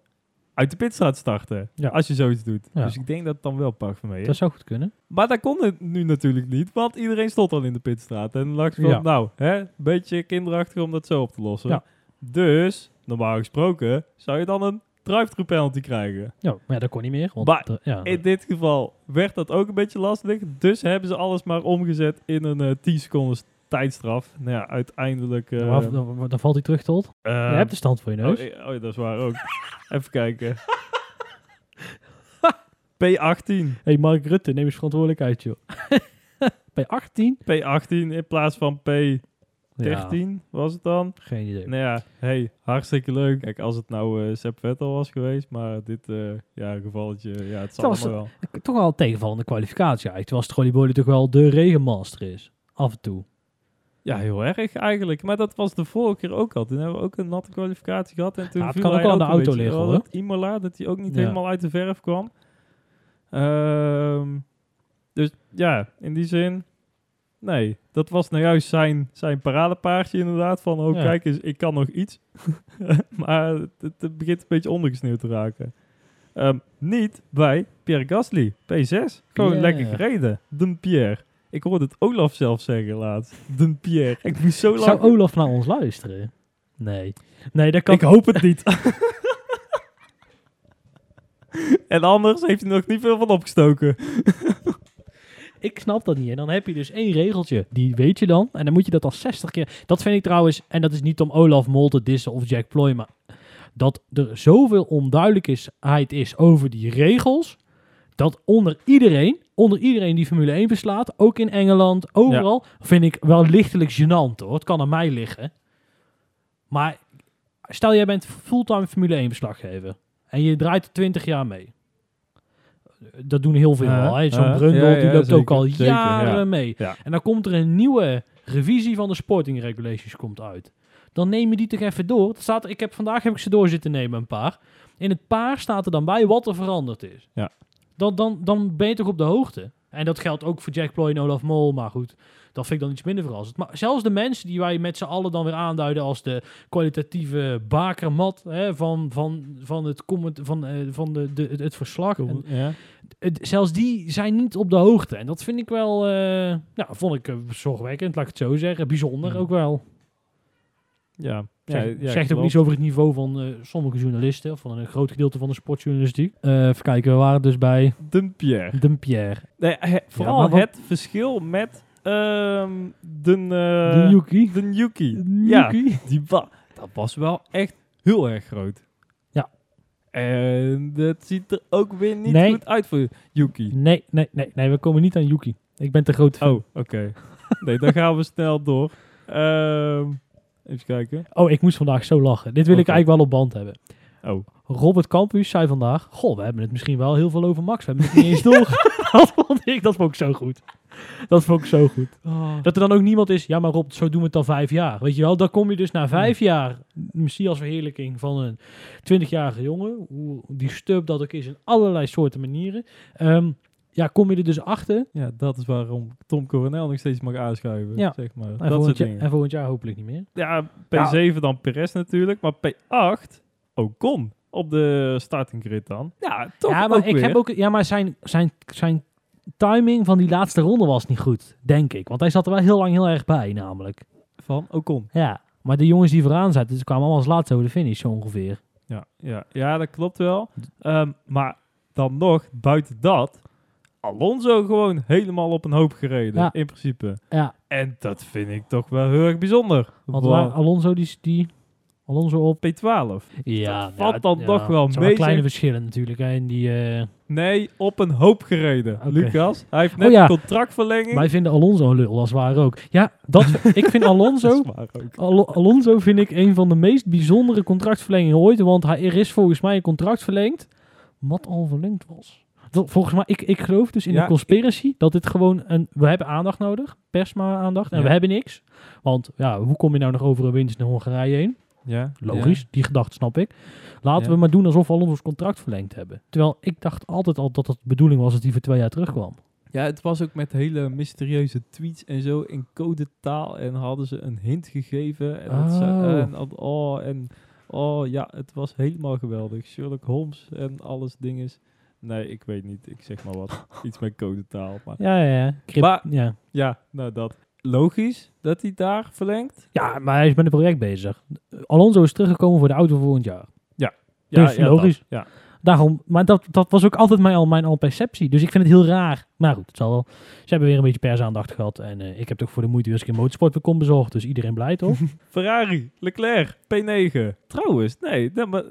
uit de pitstraat starten. Ja. Als je zoiets doet. Ja. Dus ik denk dat het dan wel Park Vermee is. Dat zou goed kunnen. Maar dat kon het nu natuurlijk niet, want iedereen stond al in de pitstraat. En dacht ik van, Ja. nou, hè, een beetje kinderachtig om dat zo op te lossen. Ja. Dus, normaal gesproken, zou je dan een drive-through penalty krijgen. Ja, maar ja, dat kon niet meer. Want Maar ja, In dit geval werd dat ook een beetje lastig. Dus hebben ze alles maar omgezet in een eh 10 seconden tijdstraf. Nou ja, uiteindelijk... eh, dan, dan, dan valt hij terug tot. eh, je hebt de stand voor je neus. Oh, eh, oh, dat is waar ook. Even kijken. P18. hey, Mark Rutte, neem eens verantwoordelijkheid, joh. Bij 18? P18 in plaats van P13 Ja, was het dan. geen idee. Nou ja, hey, hartstikke leuk. Kijk, als het nou eh Sepp Vettel was geweest, maar dit eh, ja, gevalletje, ja, het zal was- wel. Toch wel een tegenvallende kwalificatie eigenlijk. Terwijl Strollybolly toch wel de regenmaster is. Af en toe. Ja, heel erg eigenlijk. Maar dat was de vorige keer ook al. Toen hebben we ook een natte kwalificatie gehad. En toen Ja, viel kan ook hij aan de auto liggen, hoor. het Imola, dat hij ook niet Ja. helemaal uit de verf kwam. Ehm, dus ja, in die zin... Nee, dat was nou juist zijn, zijn paradepaardje inderdaad. Van, oh Ja. kijk eens, ik kan nog iets. maar het, het begint een beetje ondergesneeuwd te raken. Ehm, niet bij Pierre Gasly, P6. Gewoon lekker gereden. De Pierre. Ik hoorde het Olaf zelf zeggen laatst. De Pierre. Ik moest zo lang... Zou Olaf naar ons luisteren? Nee. Nee, dat kan... Ik hoop het niet. en anders heeft hij nog niet veel van opgestoken. Ik snap dat niet. En dan heb je dus één regeltje. Die weet je dan. En dan moet je dat al 60 keer... Dat vind ik trouwens... En dat is niet om Olaf Mol te dissen of Jack Ploy. Maar dat er zoveel onduidelijkheid is over die regels. Dat onder iedereen, onder iedereen die Formule 1 beslaat, ook in Engeland, overal, vind ik wel lichtelijk gênant hoor. Het kan aan mij liggen. Maar stel jij bent fulltime Formule 1 beslaggever en je draait er 20 jaar mee. Dat doen heel veel Ja, al. Zo'n ja, Brundle, ja, die loopt ook al zeker, jaren ja. mee. En dan komt er een nieuwe revisie van de sporting regulations komt uit. Dan neem je die toch even door. Het staat, ik heb, vandaag heb ik ze door zitten nemen, een paar. In het paar staat er dan bij wat er veranderd is. Ja. Dan, dan, dan ben je toch op de hoogte. En dat geldt ook voor Jack Ploy en Olaf Mol. Maar goed, dat vind ik dan iets minder verrassend. Maar zelfs de mensen die wij met z'n allen dan weer aanduiden als de kwalitatieve bakermat hè, van, van, van, het, comment, van, eh, van de, de, het, het verslag. En, Ja. het- zelfs die zijn niet op de hoogte. En dat vind ik wel, nou, vond ik eh, zorgwekkend, laat ik het zo zeggen. Bijzonder Mhm. ook wel. Ja. Zeg, ja, ja, zegt ook niets over het niveau van eh, sommige journalisten, of van een groot gedeelte van de sportjournalistiek. Eh even kijken, we waren dus bij de Pierre. Nee, he- vooral wat- het verschil met ehm, de, eh, de Yuki. de Yuki. De Ja, Yuki. die wa dat was wel echt heel erg groot. Ja. En dat ziet er ook weer niet Nee. goed uit voor Yuki. Nee, nee, nee, nee, we komen niet aan Yuki. Ik ben te groot fan. Oh, oké. nee, dan gaan we snel door. Ehm, even kijken. Oh, ik moest vandaag zo lachen. Dit wil ik eigenlijk wel op band hebben. Oh, Robert Campus zei vandaag: Goh, we hebben het misschien wel heel veel over Max. We hebben het niet eens door. dat vond ik, dat vond ik zo goed. Dat vond ik zo goed. Dat er dan ook niemand is, ja maar Rob, zo doen we het al vijf jaar. Weet je wel, dan kom je dus na vijf jaar, misschien als verheerlijking van een 20-jarige jongen, hoe die stub dat ook is in allerlei soorten manieren. Ehm, ja, kom je er dus achter. ja, dat is waarom Tom Coronel nog steeds mag aanschuiven. Ja. Zeg maar. En Dat volgend, soort jaar, dingen. en volgend jaar hopelijk niet meer. Ja, P7 dan Perez natuurlijk, maar P8 Ocon op de starting grid dan. Ja, toch ja, maar ook ik weer. heb ook, ja, maar zijn, zijn, zijn timing van die laatste ronde was niet goed, denk ik. Want hij zat er wel heel lang heel erg bij, namelijk. van Ocon. Ja, maar de jongens die vooraan zaten, ze kwamen allemaal als laatste over de finish, zo ongeveer. Ja, ja, ja, dat klopt wel. Ehm, maar dan nog, buiten dat, Alonso gewoon helemaal op een hoop gereden, Ja. in principe. Ja, En dat vind ik toch wel heel erg bijzonder. want Wow. waar Alonso die, die Alonso op. P12. Ja, Dat valt dan toch wel zijn mee, kleine verschillen natuurlijk. Hè, in die, eh, Nee, op een hoop gereden. Lucas. Hij heeft net Oh ja. een contractverlenging. wij vinden Alonso een lul, als ware ook. Ja, dat, ik vind Alonso, waar. Al- Alonso vind ik een van de meest bijzondere contractverlengingen ooit. Want hij, er is volgens mij een contract verlengd, wat al verlengd was. Dat, volgens mij, ik, ik geloof dus in Ja, de conspiracy dat dit gewoon een... We hebben aandacht nodig, persma-aandacht, en Ja. we hebben niks. Want ja, hoe kom je nou nog over een winst naar Hongarije heen? Ja, Logisch, die gedachte snap ik. Laten Ja. we maar doen alsof we al ons contract verlengd hebben. Terwijl ik dacht altijd al dat het de bedoeling was dat hij voor twee jaar terugkwam. Ja, het was ook met hele mysterieuze tweets en zo in codetaal. En hadden ze een hint gegeven. En, dat ze- Oh. en, oh, en oh ja, het was helemaal geweldig. Sherlock Holmes en alles dinges. Nee, ik weet niet. Ik zeg maar wat. Iets met codetaal. Maar Ja, ja, ja. Maar- ja. ja, nou dat. Logisch dat hij daar verlengt. ja, maar hij is met een project bezig. Alonso is teruggekomen voor de auto voor volgend jaar. Ja, Dus ja, logisch. dat, ja. Daarom, maar dat, dat was ook altijd mijn al, mijn al perceptie. Dus ik vind het heel raar. Maar goed, het zal wel. Ze hebben weer een beetje persaandacht gehad. En eh, ik heb toch voor de moeite weer eens een keer motorsport.com bezorgd. Dus iedereen blij, toch? Ferrari, Leclerc, P9. Trouwens, nee, dat, maar,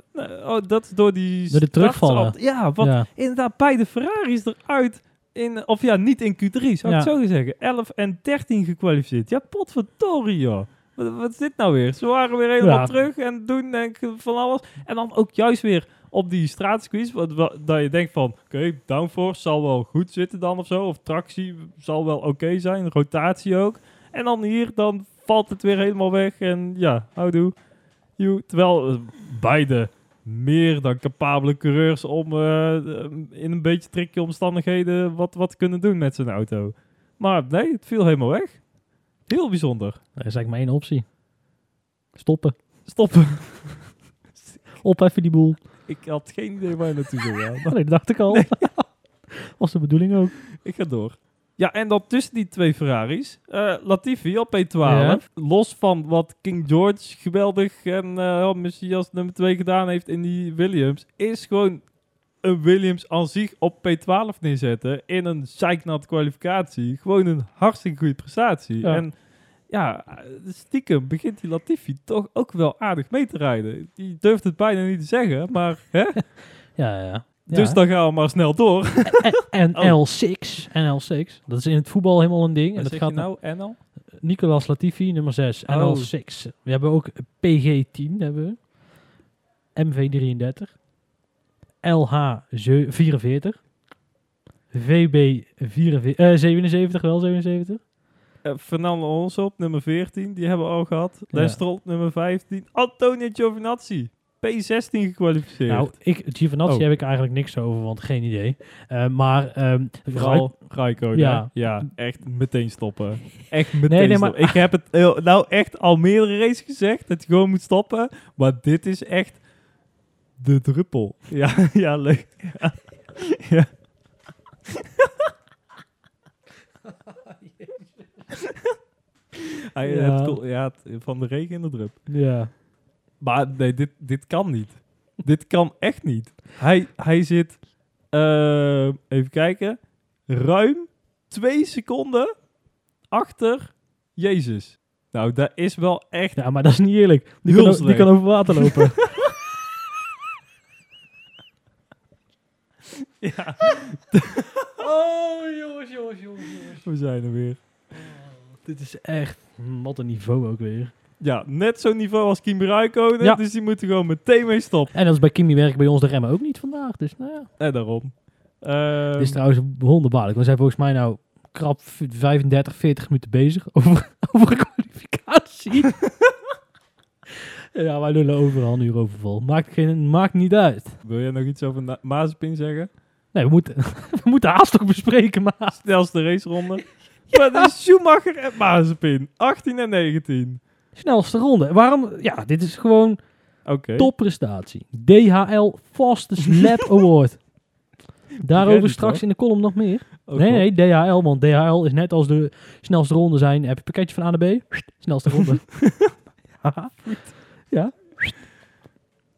oh, dat is door die... Door de terugvallen. Ja, want ja. inderdaad beide Ferraris eruit. In, of ja, niet in Q3, zou ik Ja. het zo zeggen. 11 en 13 gekwalificeerd. Ja, potverdorie, joh. Wat, wat is dit nou weer? Ze waren weer helemaal Ja. terug en doen denk ik van alles. En dan ook juist weer op die wat- dat je denkt van, oké, downforce zal wel goed zitten dan of zo. Of tractie zal wel oké zijn, rotatie ook. En dan hier, dan valt het weer helemaal weg. En ja, houdoe. Joe. Terwijl eh, beide meer dan capabele coureurs om eh, in een beetje tricky omstandigheden wat, wat kunnen doen met zijn auto. Maar nee, het viel helemaal weg. Heel bijzonder. Er is eigenlijk maar één optie. Stoppen. Stoppen. Opheffen die boel. Ik had geen idee waar je naartoe zou gaan. Oh, nee, dat dacht ik al. Was de bedoeling ook. Ik ga door. Ja, en dan tussen die twee Ferraris, eh, Latifi op P12. Ja. Los van wat King George geweldig en eh Messias nummer 2 gedaan heeft in die Williams, is gewoon een Williams aan zich op P12 neerzetten in een zeiknat kwalificatie. Gewoon een hartstikke goede prestatie. Ja. En ja, stiekem begint die Latifi toch ook wel aardig mee te rijden. Die durft het bijna niet te zeggen, maar hè? Ja, ja. Dus dan gaan we maar snel door. En Oh. NL6, NL6, dat is in het voetbal helemaal een ding. En En dat gaat je nou NL? Nicolas Latifi, nummer 6, Oh. NL6. We hebben ook PG10, hebben we. MV33. LH44. VB 44, eh, 77, wel 77. Eh, Fernando Alonso op nummer 14, die hebben we al gehad. Ja. Stroll op nummer 15. Antonio Giovinazzi, P16 gekwalificeerd. Nou, ik, Giovinazzi Oh. heb ik eigenlijk niks over, want geen idee. Eh, maar ehm, Vooral Raikkonen. Ja. Ja. echt meteen stoppen. Echt meteen Nee, nee, maar-. Ik heb het nou echt al meerdere races gezegd dat je gewoon moet stoppen. Maar dit is echt de druppel. Ja, ja leuk. Ja. ja. Hij, Ja. ja, van de regen in de drup. ja. Maar nee, dit, dit kan niet. dit kan echt niet. Hij, hij zit, eh, even kijken, ruim twee seconden achter Jezus. Nou, dat is wel echt... ja, maar dat is niet eerlijk. Die, kan, die kan over water lopen. Ja, oh, jongens, jongens, jongens, jongens. we zijn er weer. Dit is echt... Wat een niveau ook weer. Ja, net zo'n niveau als Kimi Räikkönen. Ja. Dus die moeten gewoon meteen mee stoppen. En dat is bij Kimi werken bij ons de remmen ook niet vandaag. Dus nou ja. En daarom. Ehm, Dit is trouwens wonderbaarlijk. We zijn volgens mij nou krap v- 35, 40 minuten bezig over, over een kwalificatie. ja, wij lullen overal nu overval. Maakt, geen, maakt niet uit. wil jij nog iets over Mazepin zeggen? Nee, we moeten, we moeten haast toch bespreken, maar... Snelste raceronde. Maar de Schumacher en Mazepin. 18 en 19. Snelste ronde. Waarom? Ja, dit is gewoon topprestatie. DHL Fastest Lap Award. Daarover straks hoor. in de column nog meer. Ook nee, nee, DHL, want DHL is net als de snelste ronde zijn. Heb je een pakketje van A naar B? Snelste ronde. ja,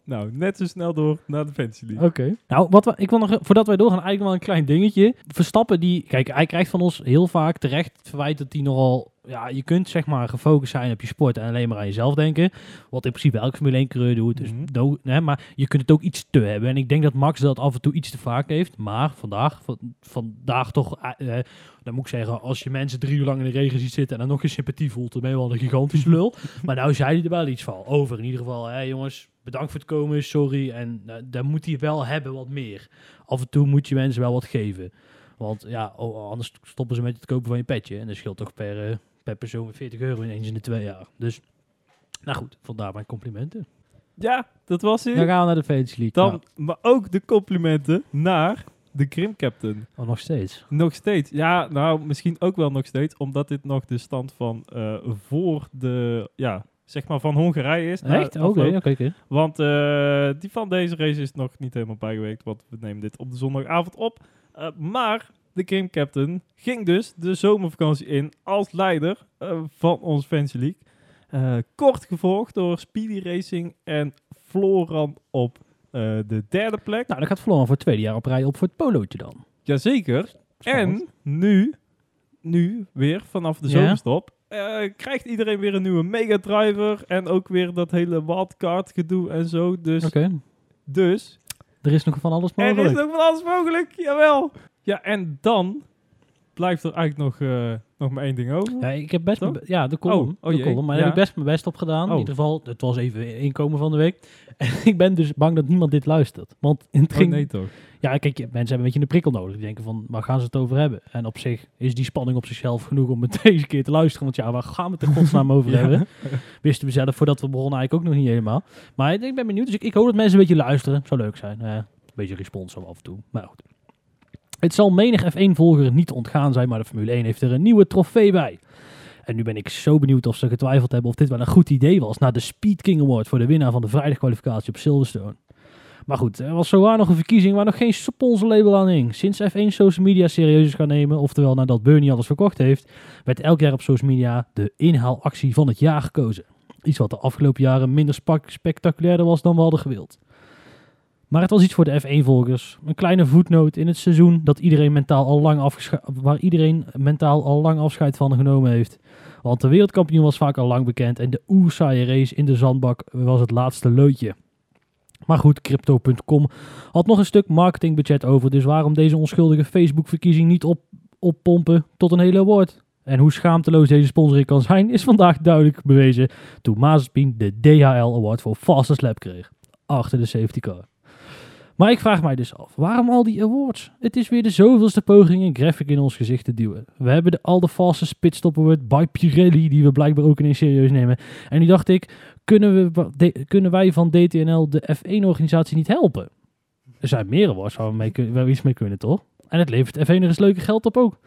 Nou, net zo snel door naar de Fantasy League. oké. Nou, wat we, ik wil nog, voordat wij doorgaan, eigenlijk wel een klein dingetje. Verstappen, die, kijk, hij krijgt van ons heel vaak terecht het verwijt dat hij nogal, ja, je kunt zeg maar gefocust zijn op je sport en alleen maar aan jezelf denken. Wat in principe elke Formule 1 coureur doet. Dus hè, maar je kunt het ook iets te hebben. En ik denk dat Max dat af en toe iets te vaak heeft. Maar vandaag, van, vandaag toch, eh, eh, dan moet ik zeggen, als je mensen drie uur lang in de regen ziet zitten en dan nog geen sympathie voelt, dan ben je wel een gigantische lul. maar nou zei hij er wel iets van. Over in ieder geval, jongens, bedankt voor het komen, sorry. En uh, dan moet hij wel hebben wat meer. Af en toe moet je mensen wel wat geven. Want ja, oh, anders stoppen ze met het kopen van je petje. En dat scheelt toch per, eh, per persoon weer 40 euro ineens in de twee jaar. Dus, nou goed, vandaar mijn complimenten. Ja, dat was hij. Dan gaan we naar de Fantasy League. Dan, Nou, maar ook de complimenten naar de Grim Captain. oh, nog steeds. Nog steeds. Ja, nou, misschien ook wel nog steeds. Omdat dit nog de stand van eh, voor de, ja, zeg maar van Hongarije is. Echt? het Oké, oké, oké. Want eh, die van deze race is nog niet helemaal bijgewerkt. Want we nemen dit op de zondagavond op. Eh, maar de Grim Captain ging dus de zomervakantie in als leider eh, van ons Fantasy League. Eh, kort gevolgd door Speedy Racing en Floran op eh, de derde plek. Nou, dan gaat Floran voor het tweede jaar op rij op voor het polootje dan. Jazeker. Spannend. En nu, nu weer vanaf de Ja. zomerstop, krijgt iedereen weer een nieuwe Mega Driver. En ook weer dat hele wildcard gedoe en zo. Dus, dus Er is nog van alles er is mogelijk. nog van alles mogelijk. Jawel. Ja, en dan blijft er eigenlijk nog, eh, nog maar één ding over. Ja, ik heb best Toch? mijn be- ja, de column. Oh, oh de column maar ja. heb ik best mijn best op gedaan. Oh. In ieder geval, het was even inkomen van de week. En ik ben dus bang dat niemand dit luistert. Want in het Oh, ging, nee toch. Ja, kijk, mensen hebben een beetje een prikkel nodig. Die denken van, waar gaan ze het over hebben? En op zich is die spanning op zichzelf genoeg om het deze keer te luisteren. Want ja, waar gaan we het in godsnaam over Ja. hebben? Wisten we zelf voordat we begonnen eigenlijk ook nog niet helemaal. Maar ik ben benieuwd. Dus ik, ik hoop dat mensen een beetje luisteren. Zou leuk zijn. Eh, een beetje respons zo af en toe. Maar goed. Het zal menig F1-volger niet ontgaan zijn, maar de Formule 1 heeft er een nieuwe trofee bij. En nu ben ik zo benieuwd of ze getwijfeld hebben of dit wel een goed idee was na de Speed King Award voor de winnaar van de vrijdagkwalificatie op Silverstone. Maar goed, er was zowaar nog een verkiezing waar nog geen sponsorlabel aan hing. Sinds F1 social media serieus is gaan nemen, oftewel nadat Bernie alles verkocht heeft, werd elk jaar op social media de inhaalactie van het jaar gekozen. Iets wat de afgelopen jaren minder spectaculairder was dan we hadden gewild. Maar het was iets voor de F1-volgers. Een kleine voetnoot in het seizoen dat iedereen mentaal al lang waar iedereen mentaal al lang afscheid van genomen heeft. Want de wereldkampioen was vaak al lang bekend en de oersaaie race in de zandbak was het laatste loodje. Maar goed, Crypto.com had nog een stuk marketingbudget over. Dus waarom deze onschuldige Facebook-verkiezing niet op, oppompen tot een hele award? En hoe schaamteloos deze sponsoring kan zijn, is vandaag duidelijk bewezen toen Mazepin de DHL Award voor Fastest Lap kreeg. Achter de safety car. Maar ik vraag mij dus af, waarom al die awards? Het is weer de zoveelste poging een graphic in ons gezicht te duwen. We hebben de, al de fastest pitstop award by Pirelli, die we blijkbaar ook ineens serieus nemen. En nu dacht ik, kunnen, we, kunnen wij van DTNL de F1-organisatie niet helpen? Er zijn meer awards waar we, mee iets mee kunnen, toch? En het levert F1 er eens leuke geld op ook.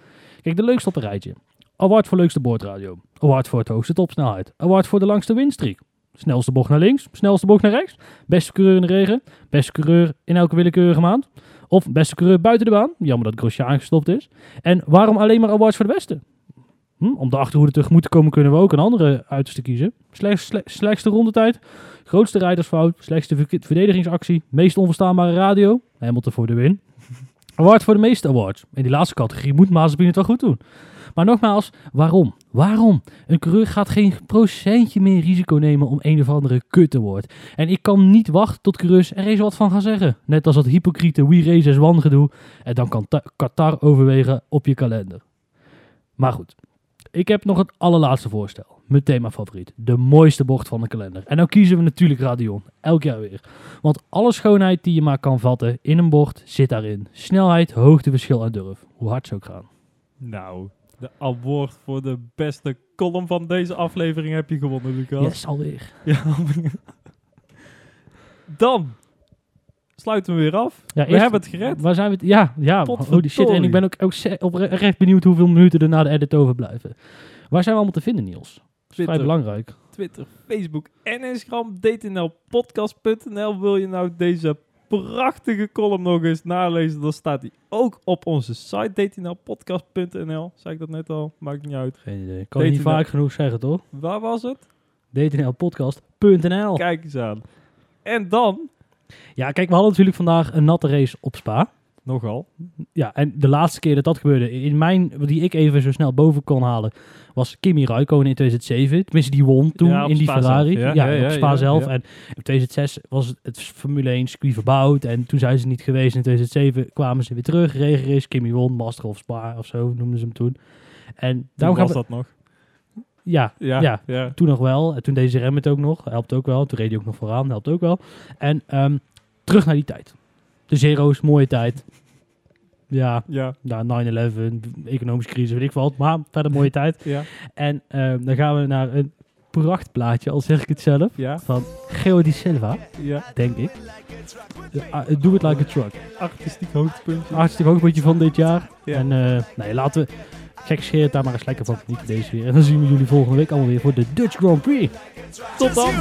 Kijk, de leukste op rijtje. Award voor leukste boordradio. Award voor het hoogste topsnelheid. Award voor de langste winstreek. Snelste bocht naar links. Snelste bocht naar rechts. Beste coureur in de regen. Beste coureur in elke willekeurige maand. Of beste coureur buiten de baan. Jammer dat Grosjean gestopt is. En waarom alleen maar awards voor de beste? Hm, om de achterhoede tegemoet te komen kunnen we ook een andere uiterste kiezen. Slechts, sle- slechtste rondetijd. Grootste rijdersfout. Slechtste ver- verdedigingsactie. Meest onverstaanbare radio. Hamilton voor de win. Award voor de meeste awards. In die laatste categorie moet Mazepin het wel goed doen. Maar nogmaals, waarom? Waarom? Een coureur gaat geen procentje meer risico nemen om een of andere kut award. En ik kan niet wachten tot coureurs er eens wat van gaan zeggen. Net als dat hypocriete We Race as One gedoe. En dan kan Ta- Qatar overwegen op je kalender. Maar goed, ik heb nog het allerlaatste voorstel. Mijn themafavoriet. De mooiste bocht van de kalender. En nou kiezen we natuurlijk Radion. Elk jaar weer. Want alle schoonheid die je maar kan vatten in een bocht zit daarin. Snelheid, hoogteverschil en durf. Hoe hard ze ook gaan. Nou, de award voor de beste column van deze aflevering heb je gewonnen, Lucas. Yes, alweer. Ja. Dan sluiten we weer af. Ja, we hebben het gered. Waar zijn we? het- Ja, ja. Potverdorie. Holy shit. En ik ben ook, ook oprecht benieuwd hoeveel minuten er na de edit overblijven. Waar zijn we allemaal te vinden, Niels? Is vrij Twitter. belangrijk. Twitter, Facebook en Instagram. dtnlpodcast.nl. Wil je nou deze prachtige column nog eens nalezen? Dan staat die ook op onze site dtnlpodcast.nl. Zei ik dat net al? Maakt niet uit. Geen idee. Kan je niet vaak genoeg zeggen, toch? Waar was het? dtnlpodcast.nl Kijk eens aan. En dan, Ja, kijk, we hadden natuurlijk vandaag een natte race op Spa. Nogal, Ja, en de laatste keer dat dat gebeurde, in mijn, die ik even zo snel boven kon halen, was Kimi Räikkönen in 2007. Tenminste, die won toen Ja, in die Spa Ferrari. zelf. Ja, Ja, ja, op Spa zelf. En in 2006 was het, het Formule 1 circuit verbouwd. En toen zijn ze niet geweest. In 2007 kwamen ze weer terug. Regenrace, Kimi won, Master of Spa of zo noemden ze hem toen. En daarom was we... dat nog? Ja, Ja, Ja. ja. toen nog wel. En toen deze rem het ook nog. Helpt ook wel. Toen reed hij ook nog vooraan. Helpt ook wel. En ehm, terug naar die tijd. De zero's, mooie tijd. Ja, Ja, na 9-11, economische crisis, weet ik wat. Maar verder mooie tijd. ja, En ehm, dan gaan we naar een prachtplaatje, al zeg ik het zelf. ja, Van Geo di Silva, ja. denk ik. Uh, Do It Like a Truck. Artistiek hoogtepuntje. Hartstikke hoogpuntje van dit jaar. Ja. En eh, nee, laten we gek scheert daar maar eens lekker van genieten deze weer. En dan zien we jullie volgende week allemaal weer voor de Dutch Grand Prix. Tot dan!